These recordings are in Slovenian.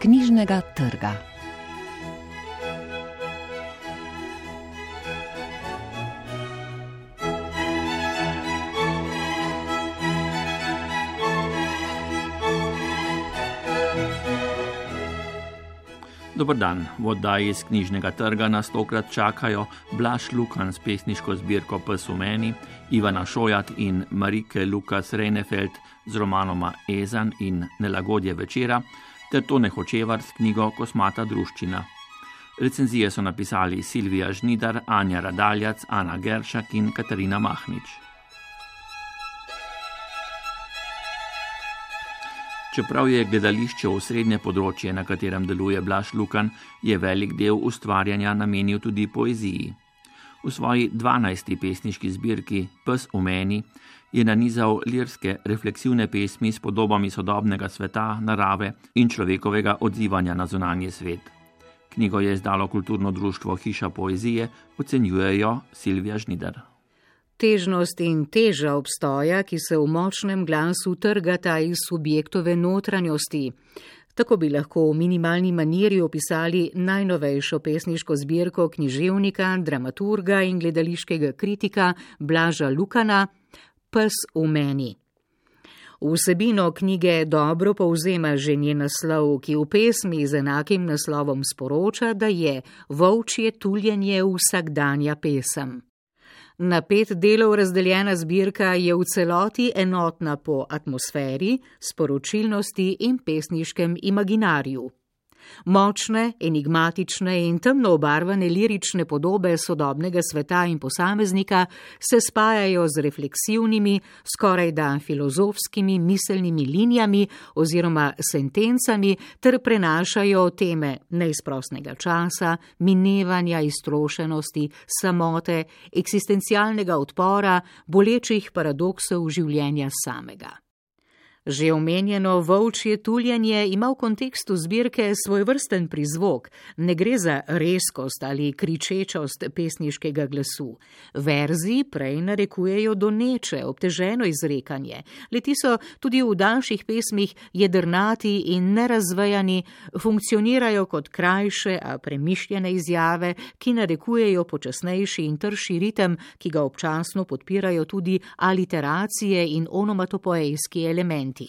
knjižnega trga. Dobr dan, v oddaji iz knjižnega trga nas tokrat čakajo Blaž Lukan s pesniško zbirko Pes v meni, Ivana Šojat in Marike Lukas Reinefeld z romanoma Ezan in Nelagodje večera, ter Tone Hočevar s knjigo Kosmata druščina. Recenzije so napisali Silvija Žnidar, Anja Radaljac, Ana Geršak in Katarina Mahnič. Čeprav je gledališče osrednje področje, na katerem deluje Blaž Lukan, je velik del ustvarjanja namenil tudi poeziji. V svoji 12. pesniški zbirki Pes v meni je nanizal lirske refleksivne pesmi s podobami sodobnega sveta, narave in človekovega odzivanja na zunanje svet. Knjigo je izdalo kulturno društvo Hiša poezije, ocenjujejo Silvija Žnidar težnost in teža obstoja, ki se v močnem glasu trgata iz subjektove notranjosti. Tako bi lahko v minimalni maniri opisali najnovejšo pesniško zbirko književnika, dramaturga in gledališkega kritika Blaža Lukana Pes v meni. Vsebino knjige dobro povzema že njen naslov, ki v pesmi z enakim naslovom sporoča, da je volčje tuljenje vsakdanja pesem. Na pet delov razdeljena zbirka je v celoti enotna po atmosferi, sporočilnosti in pesniškem imaginariju. Močne, enigmatične in temno obarvane lirične podobe sodobnega sveta in posameznika se spajajo z refleksivnimi, skoraj da filozofskimi miselnimi linijami oziroma sentencami ter prenašajo teme neizprostnega časa, minevanja, iztrošenosti, samote, eksistencialnega odpora, bolečih paradoksov življenja samega. Že omenjeno volčje tuljenje ima v kontekstu zbirke svoj vrsten prizvok, ne gre za reskost ali kričečost pesniškega glasu. Verzi prej narekujejo doneče, obteženo izrekanje, leti so tudi v daljših pesmih jedrnati in nerazvejani, funkcionirajo kot krajše, a premišljene izjave, ki narekujejo počasnejši in trši ritem, ki ga občasno podpirajo tudi aliteracije in onomatopoejski elementi.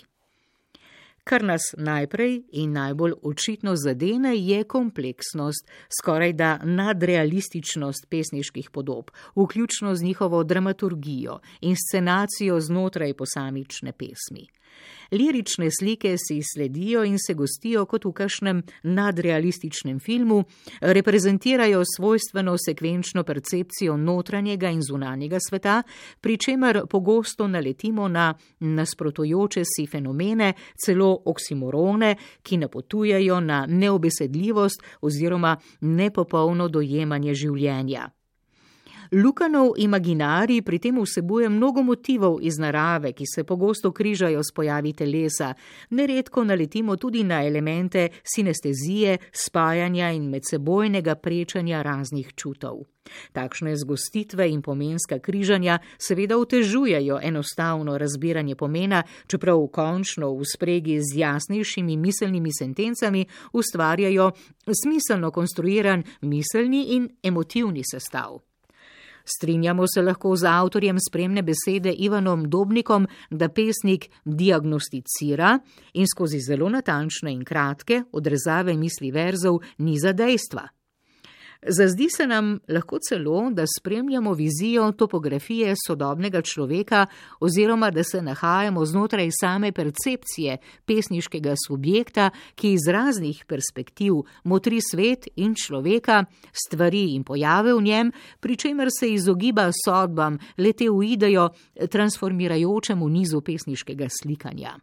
Kar nas najprej in najbolj očitno zadene, je kompleksnost, skoraj da nadrealističnost pesniških podob, vključno z njihovo dramaturgijo in scenacijo znotraj posamične pesmi. Lirične slike si sledijo in se gostijo kot v kakšnem nadrealističnem filmu, reprezentirajo svojstveno sekvenčno percepcijo notranjega in zunanjega sveta, pri čemer pogosto naletimo na nasprotujoče si fenomene, celo oksimorone, ki napotujejo na neobesedljivost oziroma nepopolno dojemanje življenja. Lukanov imaginarij pri tem vsebuje mnogo motivov iz narave, ki se pogosto križajo s pojavi telesa, neredko naletimo tudi na elemente sinestezije, spajanja in medsebojnega prečanja raznih čutov. Takšne zgostitve in pomenska križanja seveda otežujejo enostavno razbiranje pomena, čeprav končno v spregi z jasnejšimi miselnimi sentencami ustvarjajo smiselno konstruiran miselni in emotivni sestav. Strinjamo se lahko z avtorjem spremne besede Ivanom Dobnikom, da pesnik diagnosticira in skozi zelo natančne in kratke odrezave misli verzov ni za dejstva. Zazdi se nam lahko celo, da spremljamo vizijo topografije sodobnega človeka oziroma da se nahajamo znotraj same percepcije pesniškega subjekta, ki iz raznih perspektiv motri svet in človeka, stvari in pojave v njem, pri čemer se izogiba sodbam, lete uidejo transformirajočemu nizu pesniškega slikanja.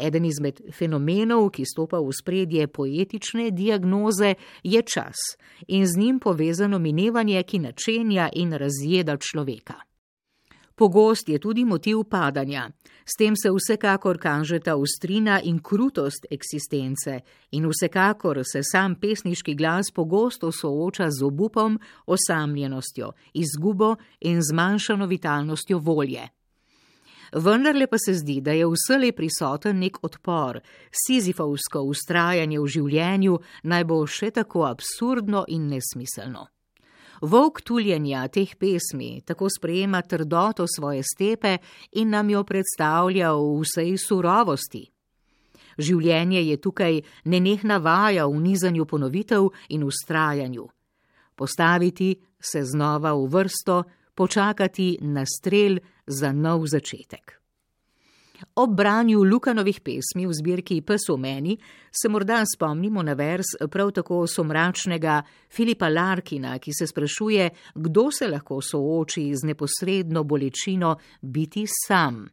Eden izmed fenomenov, ki stopa v spredje poetične diagnoze, je čas in z njim povezano minevanje, ki načenja in razjeda človeka. Pogost je tudi motiv padanja. S tem se vsekakor kažeta ustrina in krutost eksistence in vsekakor se sam pesniški glas pogosto sooča z obupom, osamljenostjo, izgubo in zmanjšano vitalnostjo volje. Vendarle pa se zdi, da je vselej prisoten nek odpor, sizifovsko ustrajanje v življenju naj bo še tako absurdno in nesmiselno. Volk tuljenja teh pesmi tako sprejema trdoto svoje stepe in nam jo predstavlja v vsej surovosti. Življenje je tukaj nenehna vaja v nizanju ponovitev in ustrajanju. Postaviti se znova v vrsto, počakati na strel za nov začetek. Ob branju Lukanovih pesmi v zbirki Pes v meni se morda spomnimo na vers prav tako somračnega Filipa Larkina, ki se sprašuje, kdo se lahko sooči z neposredno bolečino biti sam.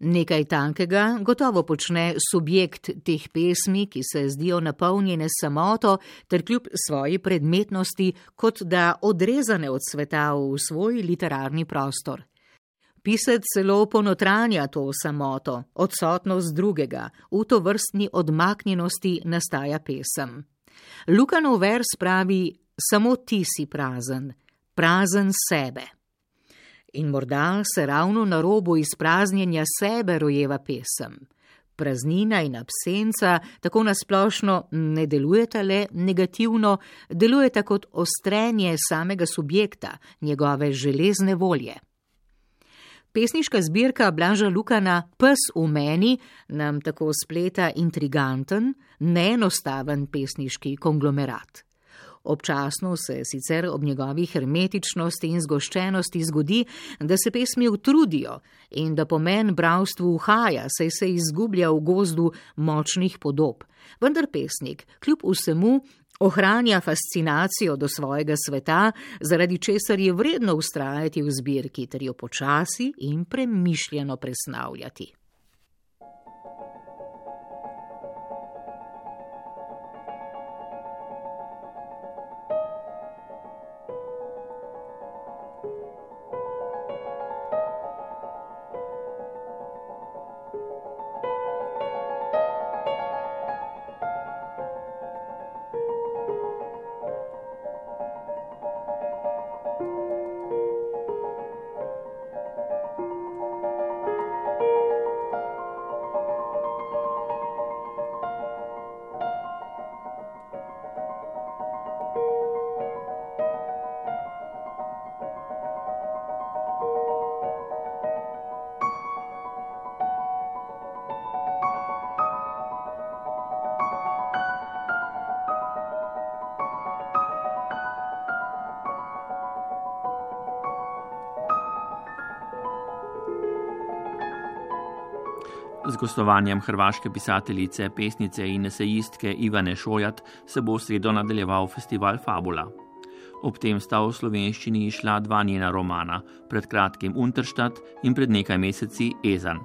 Nekaj tankega gotovo počne subjekt teh pesmi, ki se zdijo napolnjene samoto ter kljub svoji predmetnosti, kot da odrezane od sveta v svoj literarni prostor. Pisec celo ponotranja to samoto, odsotnost drugega, v to vrstni odmaknjenosti nastaja pesem. Lukanov vers pravi: Samo ti si prazen, prazen sebe. In morda se ravno na robu izpraznjenja sebe rojeva pesem. Praznina in absenca tako nasplošno ne delujeta le negativno, delujeta kot ostrenje samega subjekta, njegove železne volje. Pesniška zbirka Blaža Lukana Pes v meni nam tako spleta intriganten, neenostaven pesniški konglomerat. Občasno se sicer ob njegovi hermetičnosti in zgoščenosti zgodi, da se pesmi utrudijo in da pomen bravstvu uhaja, saj se izgublja v gozdu močnih podob. Vendar pesnik, kljub vsemu, Ohranja fascinacijo do svojega sveta, zaradi česar je vredno ustrajati v zbirki ter jo počasi in premišljeno presnavljati. Z gostovanjem hrvaške pisateljice, pesnice in esejistke Ivane Šojat se bo v sredo nadaljeval festival Fabula. Ob tem sta v slovenščini išla dva njena romana, pred kratkim Unterstadt in pred nekaj meseci Ezan.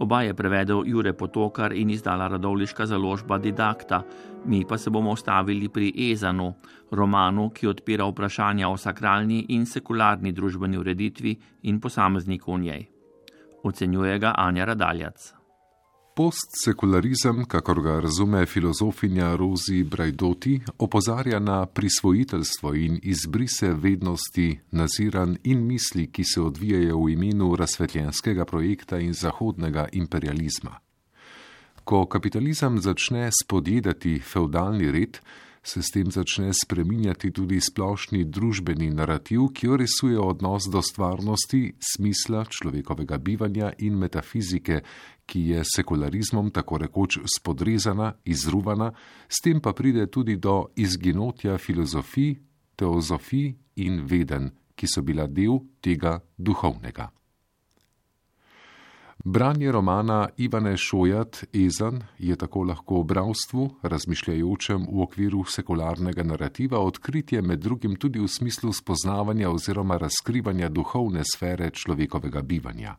Oba je prevedel Jure Potokar in izdala radovliška založba Didakta, mi pa se bomo ostavili pri Ezanu, romanu, ki odpira vprašanja o sakralni in sekularni družbeni ureditvi in posamezniku v njej ocenjuje ga Anja Radaljac. Postsekularizem, kakor ga razume filozofinja Rozi Brajdoti, opozarja na prisvojiteljstvo in izbrise vednosti, naziran in misli, ki se odvijajo v imenu razsvetljenskega projekta in zahodnega imperializma. Ko kapitalizem začne spodjedati feudalni red, se s tem začne spreminjati tudi splošni družbeni narativ, ki orisuje odnos do stvarnosti, smisla človekovega bivanja in metafizike, ki je sekularizmom tako rekoč spodrezana, izruvana, s tem pa pride tudi do izginotja filozofij, teozofij in veden, ki so bila del tega duhovnega. Branje romana Ivane Šojat Ezan je tako lahko v bravstvu, razmišljajočem v okviru sekularnega narativa, odkritje med drugim tudi v smislu spoznavanja oziroma razkrivanja duhovne sfere človekovega bivanja.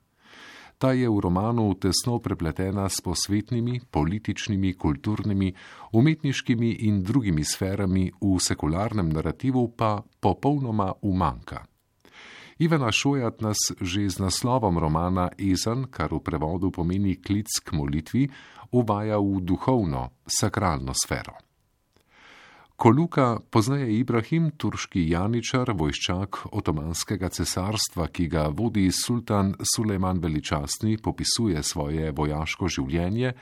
Ta je v romanu tesno prepletena s posvetnimi, političnimi, kulturnimi, umetniškimi in drugimi sferami, v sekularnem narativu pa popolnoma umanka. Ivana Šojat nas že z naslovom romana Ezan, kar v prevodu pomeni klic k molitvi, uvaja v duhovno, sakralno sfero. Koluka poznaje Ibrahim, turški janičar, vojščak otomanskega cesarstva, ki ga vodi sultan Sulejman Veličastni, popisuje svoje vojaško življenje,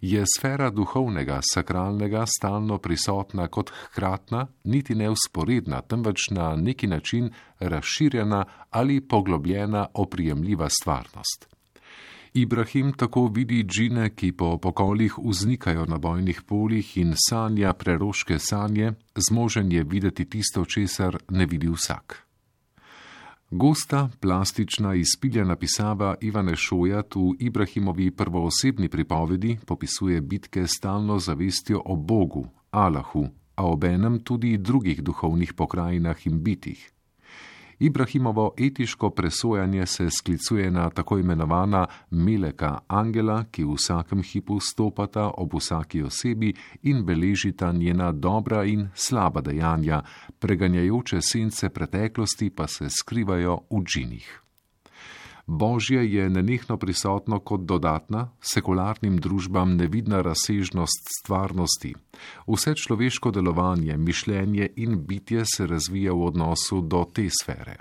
je sfera duhovnega, sakralnega stalno prisotna kot hkratna, niti ne usporedna, temveč na neki način razširjena ali poglobljena oprijemljiva stvarnost. Ibrahim tako vidi džine, ki po pokolih vznikajo na bojnih poljih in sanja preroške sanje, zmožen je videti tisto, česar ne vidi vsak. Gosta, plastična, izpiljena pisava Ivane Šojat v Ibrahimovi prvoosebni pripovedi popisuje bitke stalno zavestjo o Bogu, Allahu, a obenem tudi drugih duhovnih pokrajinah in bitih. Ibrahimovo etiško presojanje se sklicuje na tako imenovana meleka angela, ki v vsakem hipu stopata ob vsaki osebi in beležita njena dobra in slaba dejanja, preganjajoče sence preteklosti pa se skrivajo v džinih. Božje je nenehno prisotno kot dodatna, sekularnim družbam nevidna razsežnost stvarnosti. Vse človeško delovanje, mišljenje in bitje se razvija v odnosu do te sfere.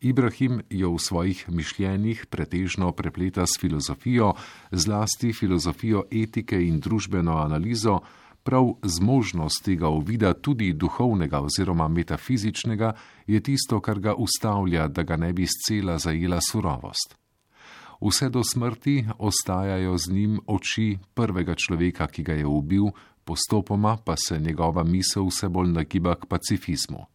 Ibrahim jo v svojih mišljenjih pretežno prepleta s filozofijo, zlasti filozofijo etike in družbeno analizo, prav zmožnost tega uvida tudi duhovnega oziroma metafizičnega je tisto, kar ga ustavlja, da ga ne bi scela zajela surovost. Vse do smrti ostajajo z njim oči prvega človeka, ki ga je ubil, postopoma pa se njegova misel vse bolj nagiba k pacifizmu.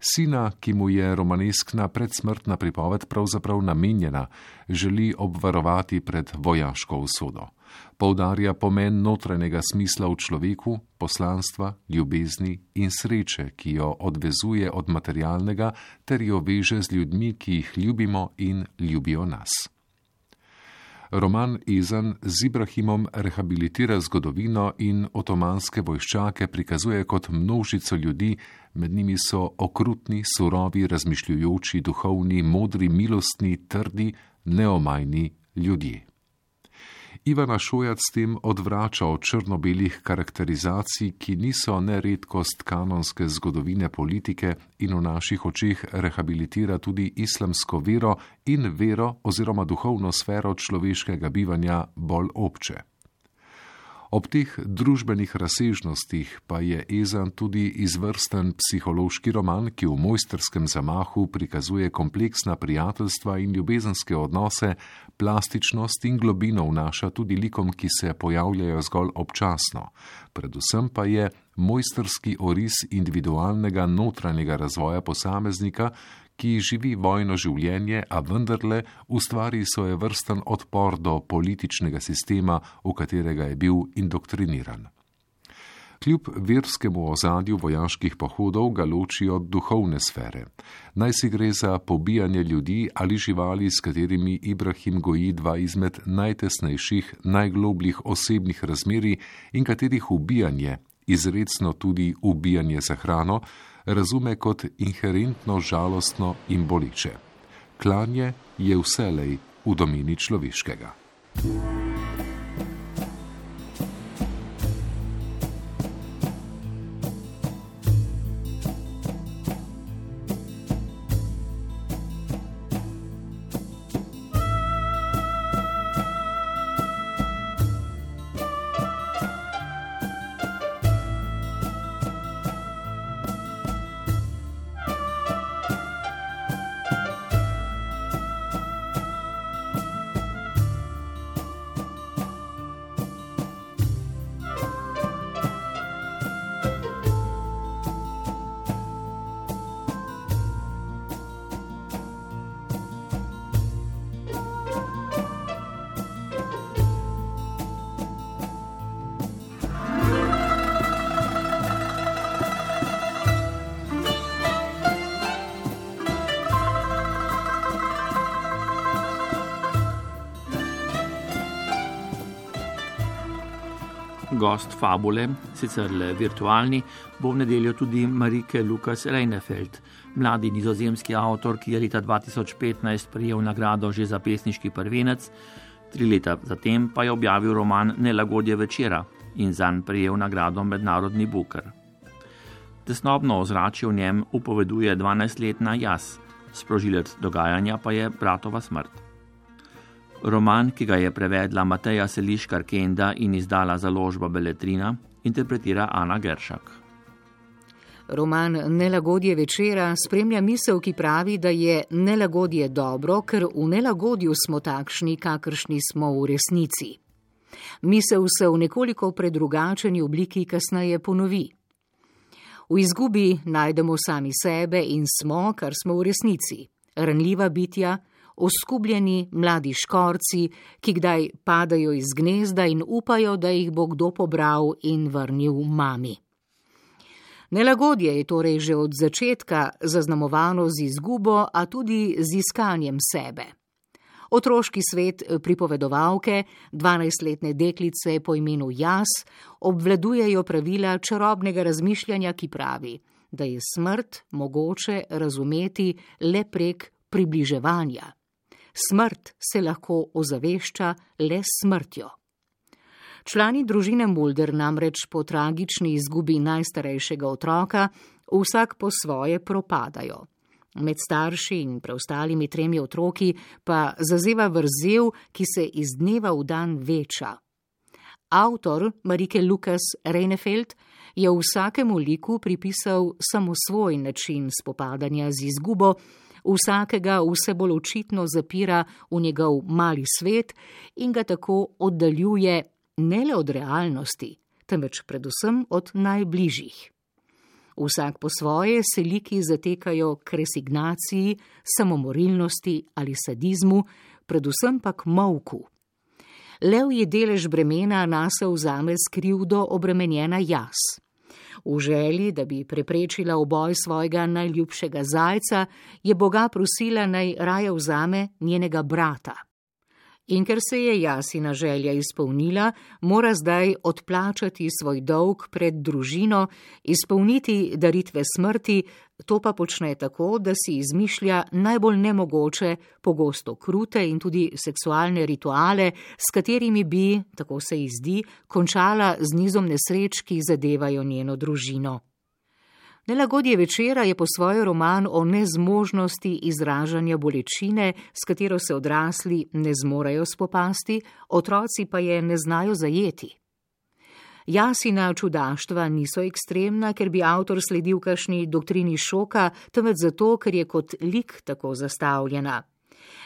Sina, ki mu je romaneskna predsmrtna pripoved pravzaprav namenjena, želi obvarovati pred vojaško usodo. Poudarja pomen notranjega smisla v človeku, poslanstva, ljubezni in sreče, ki jo odvezuje od materialnega, ter jo veže z ljudmi, ki jih ljubimo in ljubijo nas. Roman Izan z Ibrahimom rehabilitira zgodovino in otomanske vojščake prikazuje kot množico ljudi, med njimi so okrutni, surovi, razmišljujoči, duhovni, modri, milostni, trdi, neomajni ljudje. Ivana Šojac s tem odvrača od črno-belih karakterizacij, ki niso neredkost kanonske zgodovine politike in v naših očeh rehabilitira tudi islamsko vero in vero oziroma duhovno sfero človeškega bivanja bolj obče. Ob teh družbenih razsežnostih pa je Ezan tudi izvrsten psihološki roman, ki v mojsterskem zamahu prikazuje kompleksna prijateljstva in ljubezenske odnose, plastičnost in globino vnaša tudi likom, ki se pojavljajo zgolj občasno. Predvsem pa je mojsterski oris individualnega notranjega razvoja posameznika, ki živi vojno življenje, a vendarle ustvari svoje vrsten odpor do političnega sistema, v katerega je bil indoktriniran. Kljub verskemu ozadju vojaških pohodov ga ločijo duhovne sfere. Naj si gre za pobijanje ljudi ali živali, s katerimi Ibrahim goji dva izmed najtesnejših, najglobljih osebnih razmeri in katerih ubijanje, izredno tudi ubijanje za hrano, razume kot inherentno žalostno in boleče. Klanje je vselej v domeni človeškega. thank you gost fabule, sicer le virtualni, bo v nedeljo tudi Marike Lukas Reinefeld, mladi nizozemski avtor, ki je leta 2015 prejel nagrado že za pesniški prvenec, tri leta zatem pa je objavil roman Nelagodje večera in zanj prejel nagrado Mednarodni Buker. Tesnobno ozračje v njem upoveduje 12-letna jaz, sprožilec dogajanja pa je bratova smrt. Roman, ki ga je prevedla Mateja Seliškar Kenda in izdala založba Beletrina, interpretira Ana Geršak. Roman Nelagodje večera spremlja misel, ki pravi, da je nelagodje dobro, ker v nelagodju smo takšni, kakršni smo v resnici. Misel se v nekoliko predrugačeni obliki kasneje ponovi. V izgubi najdemo sami sebe in smo, kar smo v resnici. Ranljiva bitja, oskubljeni mladi škorci, ki kdaj padajo iz gnezda in upajo, da jih bo kdo pobral in vrnil mami. Nelagodje je torej že od začetka zaznamovano z izgubo, a tudi z iskanjem sebe. Otroški svet pripovedovalke, dvanajstletne deklice po imenu Jas, obvladujejo pravila čarobnega razmišljanja, ki pravi, da je smrt mogoče razumeti le prek približevanja. Smrt se lahko ozavešča le smrtjo. Člani družine Mulder namreč po tragični izgubi najstarejšega otroka vsak po svoje propadajo. Med starši in preostalimi tremi otroki pa zazeva vrzel, ki se iz dneva v dan veča. Avtor Marike Lukas Reinefeld je vsakemu liku pripisal samo svoj način spopadanja z izgubo, vsakega vse bolj očitno zapira v njegov mali svet in ga tako oddaljuje ne le od realnosti, temveč predvsem od najbližjih. Vsak po svoje se liki zatekajo k resignaciji, samomorilnosti ali sadizmu, predvsem pa k molku. Lev je delež bremena nase vzame skrivdo obremenjena jaz. V želji, da bi preprečila oboj svojega najljubšega zajca, je Boga prosila naj raje vzame njenega brata. In ker se je jasina želja izpolnila, mora zdaj odplačati svoj dolg pred družino, izpolniti daritve smrti, to pa počne tako, da si izmišlja najbolj nemogoče, pogosto krute in tudi seksualne rituale, s katerimi bi, tako se ji zdi, končala z nizom nesreč, ki zadevajo njeno družino. Nelagodje večera je po svoj roman o nezmožnosti izražanja bolečine, s katero se odrasli ne zmorejo spopasti, otroci pa je ne znajo zajeti. Jasina čudaštva niso ekstremna, ker bi avtor sledil kašni doktrini šoka, temveč zato, ker je kot lik tako zastavljena.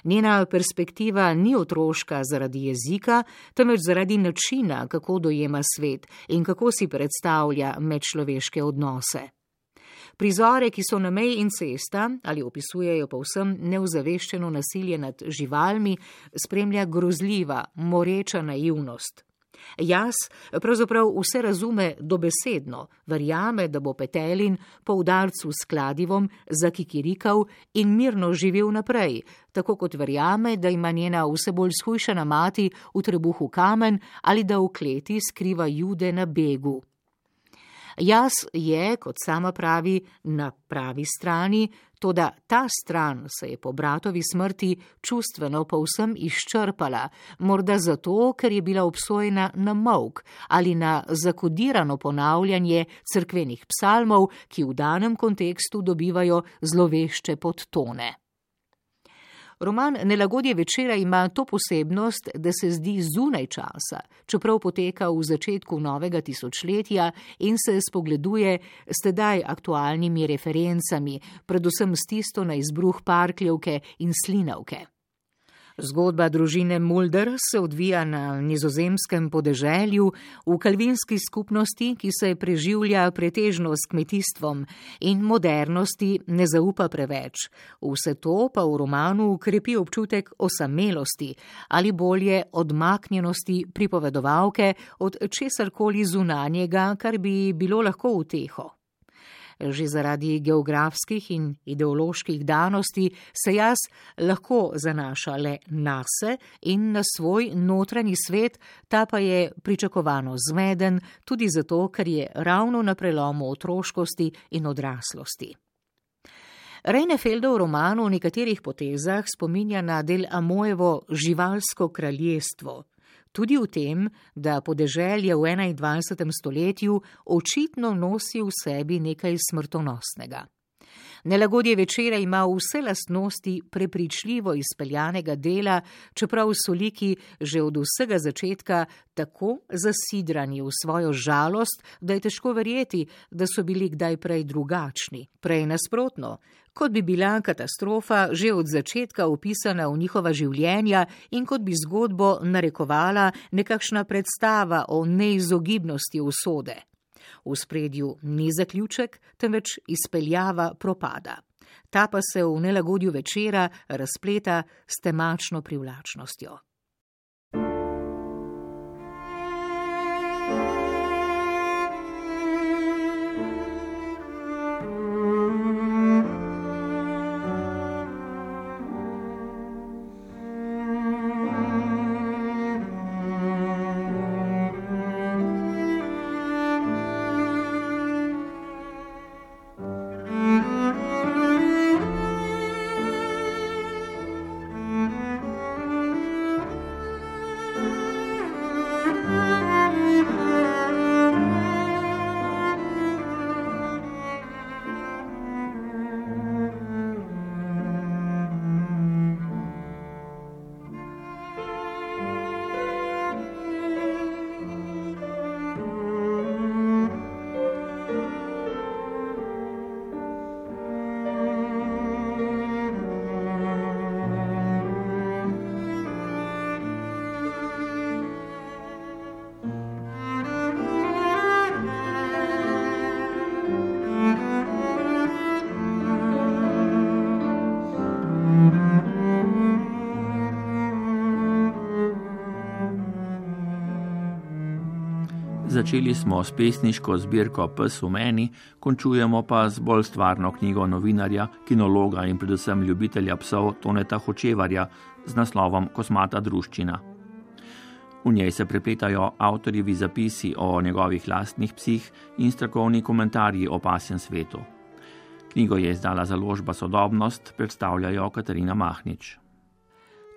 Njena perspektiva ni otroška zaradi jezika, temveč zaradi načina, kako dojema svet in kako si predstavlja medčloveške odnose. Prizore, ki so na meji incesta ali opisujejo povsem neuzaveščeno nasilje nad živalmi, spremlja grozljiva, moreča naivnost. Jaz pravzaprav vse razume dobesedno, verjame, da bo Petelin po udarcu s kladivom zakikirikal in mirno živel naprej, tako kot verjame, da ima njena vse bolj shujšana mati v trebuhu kamen ali da v kleti skriva jude na begu. Jaz je, kot sama pravi, na pravi strani, to da ta stran se je po bratovi smrti čustveno povsem izčrpala, morda zato, ker je bila obsojena na mok ali na zakodirano ponavljanje crkvenih psalmov, ki v danem kontekstu dobivajo zlovešče podtone. Roman Nelagodje večera ima to posebnost, da se zdi zunaj časa, čeprav poteka v začetku novega tisočletja in se spogleduje s tedaj aktualnimi referencami, predvsem s tisto na izbruh parkljevke in slinavke. Zgodba družine Mulder se odvija na nizozemskem podeželju, v kalvinski skupnosti, ki se preživlja pretežno s kmetijstvom in modernosti ne zaupa preveč. Vse to pa v romanu ukrepi občutek osamelosti ali bolje odmaknjenosti pripovedovalke od česarkoli zunanjega, kar bi bilo lahko uteho že zaradi geografskih in ideoloških danosti, se jaz lahko zanaša le na se in na svoj notranji svet, ta pa je pričakovano zmeden, tudi zato, ker je ravno na prelomu otroškosti in odraslosti. Reinefeldov roman v nekaterih potezah spominja na del Amojevo živalsko kraljestvo. Tudi v tem, da podeželje v 21. stoletju očitno nosi v sebi nekaj smrtonosnega. Nelagodje večera ima vse lastnosti prepričljivo izpeljanega dela, čeprav so liki že od vsega začetka tako zasidrani v svojo žalost, da je težko verjeti, da so bili kdaj prej drugačni, prej nasprotno, kot bi bila katastrofa že od začetka upisana v njihova življenja in kot bi zgodbo narekovala nekakšna predstava o neizogibnosti usode. V spredju ni zaključek, temveč izpeljava propada. Ta pa se v nelagodju večera razpleta s temačno privlačnostjo. Začeli smo s pesniško zbirko Pes v meni, končujemo pa z bolj stvarno knjigo novinarja, kinologa in predvsem ljubitelja psov Toneta Hočevarja z naslovom Kosmata druščina. V njej se prepletajo avtorjevi zapisi o njegovih lastnih psih in strokovni komentarji o pasjem svetu. Knjigo je izdala založba Sodobnost, predstavljajo Katarina Mahnič.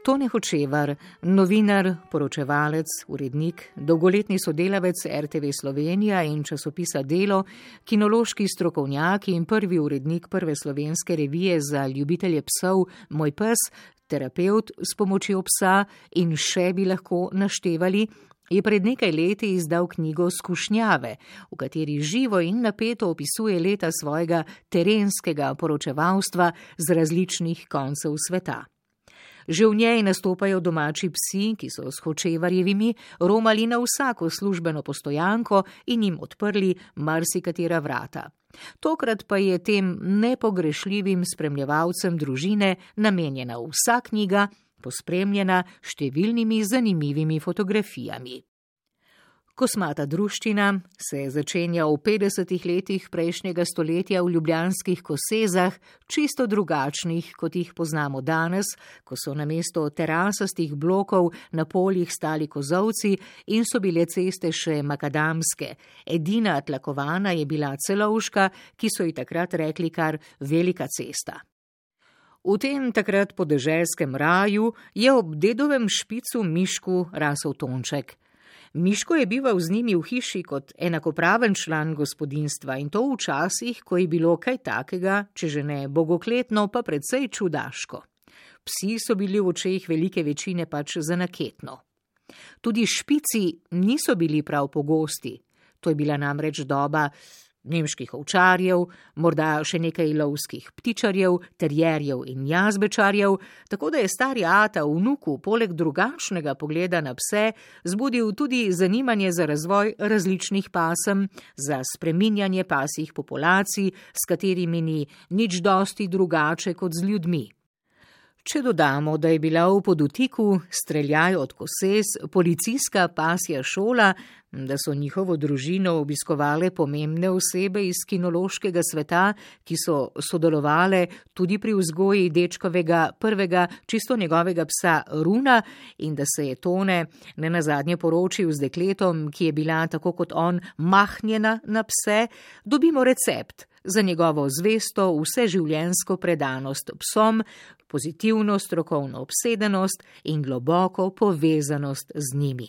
Tone Hočevar, novinar, poročevalec, urednik, dolgoletni sodelavec RTV Slovenija in časopisa Delo, kinološki strokovnjak in prvi urednik prve slovenske revije za ljubitelje psov Moj pes, terapeut s pomočjo psa in še bi lahko naštevali, je pred nekaj leti izdal knjigo Skušnjave, v kateri živo in napeto opisuje leta svojega terenskega poročevalstva z različnih koncev sveta. Že v njej nastopajo domači psi, ki so s hočevarjevimi romali na vsako službeno postojanko in jim odprli marsikatera vrata. Tokrat pa je tem nepogrešljivim spremljevalcem družine namenjena vsa knjiga, pospremljena številnimi zanimivimi fotografijami. Kosmata druščina se začenja v 50-ih letih prejšnjega stoletja v ljubljanskih kosezah, čisto drugačnih, kot jih poznamo danes, ko so na mesto terasastih blokov na poljih stali kozovci in so bile ceste še makadamske. Edina tlakovana je bila celovška, ki so ji takrat rekli kar velika cesta. V tem takrat podeželskem raju je ob dedovem špicu mišku rasel tonček. Miško je bival z njimi v hiši kot enakopraven član gospodinstva in to v časih, ko je bilo kaj takega, če že ne bogokletno, pa predvsej čudaško. Psi so bili v očeh velike večine pač zanaketno. Tudi špici niso bili prav pogosti. To je bila namreč doba, nemških ovčarjev, morda še nekaj lovskih ptičarjev, terjerjev in jazbečarjev, tako da je stari Ata vnuku poleg drugačnega pogleda na pse zbudil tudi zanimanje za razvoj različnih pasem, za spreminjanje pasjih populacij, s katerimi ni nič dosti drugače kot z ljudmi. Če dodamo, da je bila v podutiku streljaj od koses policijska pasja šola, da so njihovo družino obiskovale pomembne osebe iz kinološkega sveta, ki so sodelovale tudi pri vzgoji dečkovega prvega čisto njegovega psa Runa in da se je Tone ne nazadnje poročil z dekletom, ki je bila tako kot on mahnjena na pse, dobimo recept za njegovo zvesto vseživljensko predanost psom, pozitivno strokovno obsedenost in globoko povezanost z njimi.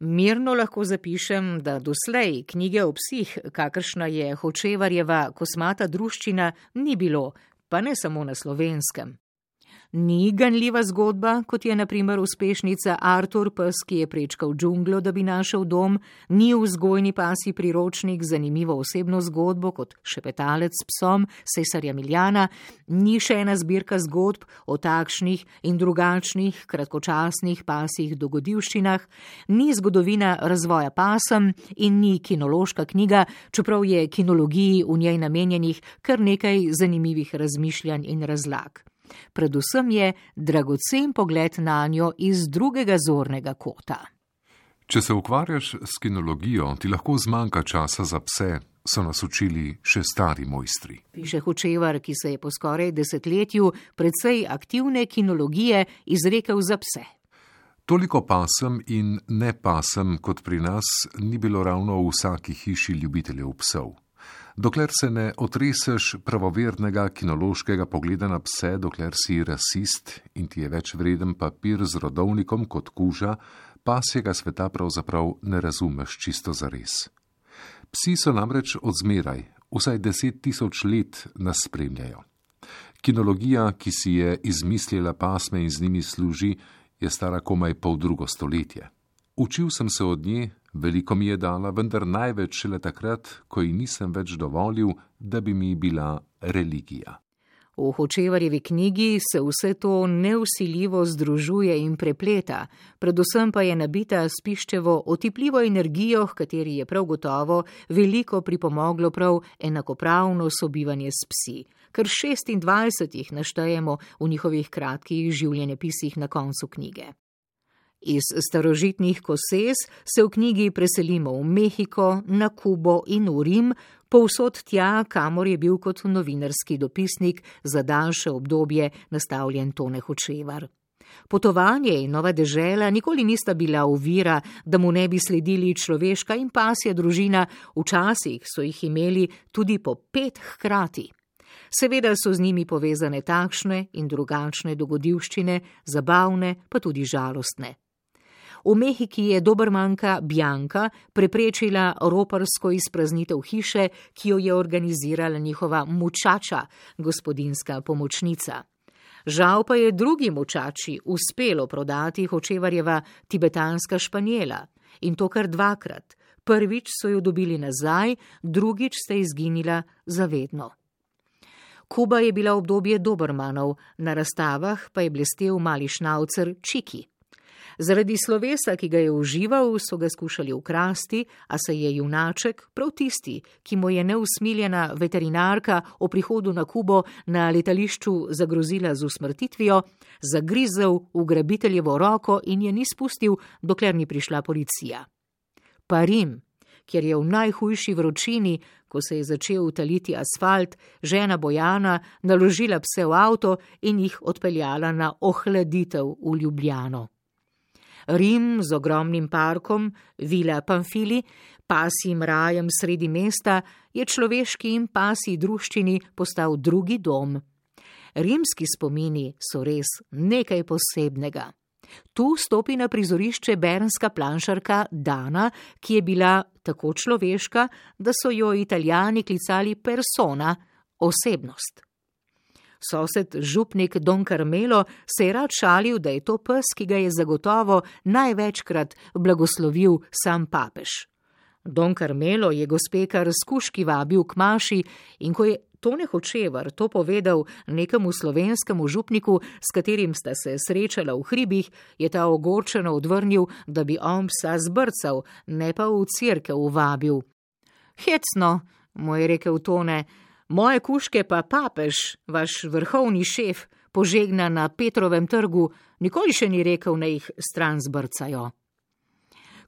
Mirno lahko zapišem, da doslej knjige o psih, kakršna je Hočevarjeva kosmata druščina, ni bilo, pa ne samo na slovenskem. Ni ganljiva zgodba, kot je naprimer uspešnica Artur Pes, ki je prečkal džunglo, da bi našel dom, ni vzgojni pasi priročnik zanimivo osebno zgodbo kot šepetalec s psom Cesarja Miljana, ni še ena zbirka zgodb o takšnih in drugačnih kratkočasnih pasih dogodivščinah, ni zgodovina razvoja pasem in ni kinološka knjiga, čeprav je kinologiji v njej namenjenih kar nekaj zanimivih razmišljanj in razlag. Predvsem je dragocen pogled na njo iz drugega zornega kota. Če se ukvarjaš s kinologijo, ti lahko zmanjka časa za pse, so nas učili še stari mojstri. Piše Hočevar, ki se je po skoraj desetletju predvsej aktivne kinologije izrekel za pse. Toliko pasem in ne pasem kot pri nas ni bilo ravno v vsaki hiši ljubiteljev psov. Dokler se ne otreseš pravovernega kinološkega pogleda na pse, dokler si rasist in ti je več vreden papir z rodovnikom kot kuža, pasjega sveta pravzaprav ne razumeš čisto zares. Psi so namreč odzmeraj, vsaj deset tisoč let nas spremljajo. Kinologija, ki si je izmislila pasme in z njimi služi, je stara komaj pol drugo stoletje. Učil sem se od nje, veliko mi je dala, vendar največ šele takrat, ko ji nisem več dovolil, da bi mi bila religija. V Hočevarjevi knjigi se vse to neusiljivo združuje in prepleta, predvsem pa je nabita s piščevo otipljivo energijo, v kateri je prav gotovo veliko pripomoglo prav enakopravno sobivanje s psi, kar 26 jih naštejemo v njihovih kratkih življenjepisih na koncu knjige. Iz starožitnih koses se v knjigi preselimo v Mehiko, na Kubo in v Rim, povsod tja, kamor je bil kot novinarski dopisnik za daljše obdobje nastavljen Tone Hočevar. Potovanje in nova dežela nikoli nista bila uvira, da mu ne bi sledili človeška in pasja družina, včasih so jih imeli tudi po pet hkrati. Seveda so z njimi povezane takšne in drugačne dogodivščine, zabavne pa tudi žalostne. V Mehiki je dobrmanka Bjanka preprečila roparsko izpraznitev hiše, ki jo je organizirala njihova mučača, gospodinska pomočnica. Žal pa je drugi mučači uspelo prodati Hočevarjeva tibetanska španjela in to kar dvakrat. Prvič so jo dobili nazaj, drugič sta izginila zavedno. Kuba je bila obdobje Dobrmanov, na razstavah pa je blestev mali šnaucer Čiki. Zaradi slovesa, ki ga je užival, so ga skušali ukrasti, a se je junaček, prav tisti, ki mu je neusmiljena veterinarka o prihodu na Kubo na letališču zagrozila z usmrtitvijo, zagrizel v grabiteljevo roko in je ni spustil, dokler ni prišla policija. Pa Rim, kjer je v najhujši vročini, ko se je začel utaliti asfalt, žena Bojana naložila pse v avto in jih odpeljala na ohladitev v Ljubljano. Rim z ogromnim parkom, vila Pamfili, pasjim rajem sredi mesta, je človeški in pasji druščini postal drugi dom. Rimski spomini so res nekaj posebnega. Tu stopi na prizorišče bernska planšarka Dana, ki je bila tako človeška, da so jo italijani klicali persona, osebnost. Sosed župnik Don Carmelo se je rad šalil, da je to pes, ki ga je zagotovo največkrat blagoslovil sam papež. Don Carmelo je gospe kar skuški vabil k maši in ko je Tone Hočevar to povedal nekemu slovenskemu župniku, s katerim sta se srečala v hribih, je ta ogorčeno odvrnil, da bi on psa zbrcal, ne pa v crkev vabil. Hecno, mu je rekel Tone, Moje kuške pa papež, vaš vrhovni šef, požegna na Petrovem trgu, nikoli še ni rekel, naj jih stran zbrcajo.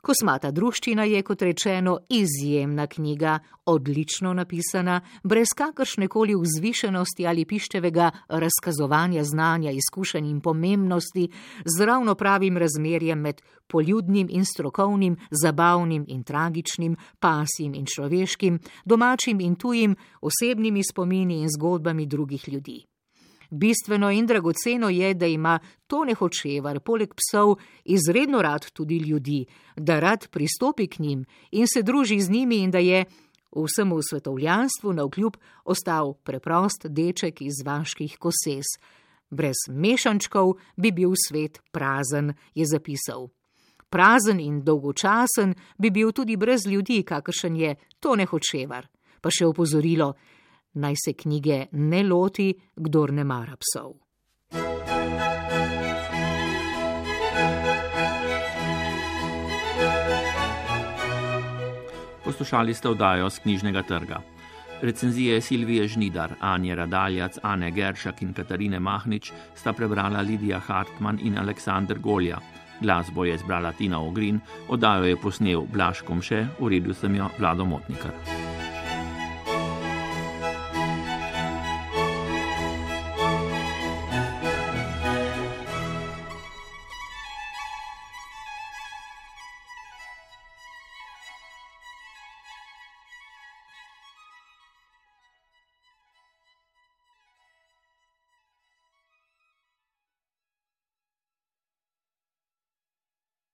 Kosmata druščina je, kot rečeno, izjemna knjiga, odlično napisana, brez kakršne koli vzvišenosti ali pištevega razkazovanja znanja, izkušenj in pomembnosti, z ravno pravim razmerjem med poljudnim in strokovnim, zabavnim in tragičnim, pasjim in človeškim, domačim in tujim, osebnimi spomini in zgodbami drugih ljudi. Bistveno in dragoceno je, da ima Tone Hočevar poleg psov izredno rad tudi ljudi, da rad pristopi k njim in se druži z njimi in da je vsemu svetovljanstvu na vkljub ostal preprost deček iz vaških koses. Brez mešančkov bi bil svet prazen, je zapisal. Prazen in dolgočasen bi bil tudi brez ljudi, kakršen je to nehočevar. Pa še opozorilo, naj se knjige ne loti, kdor ne mara psov. Poslušali ste oddajo z knjižnega trga. Recenzije Silvije Žnidar, Anje Radaljac, Ane Geršak in Katarine Mahnič sta prebrala Lidija Hartmann in Aleksandr Golja. Glasbo je izbrala Tina Ogrin, oddajo je posnel Blaž Komše, uredil sem jo Vlado Motnikar.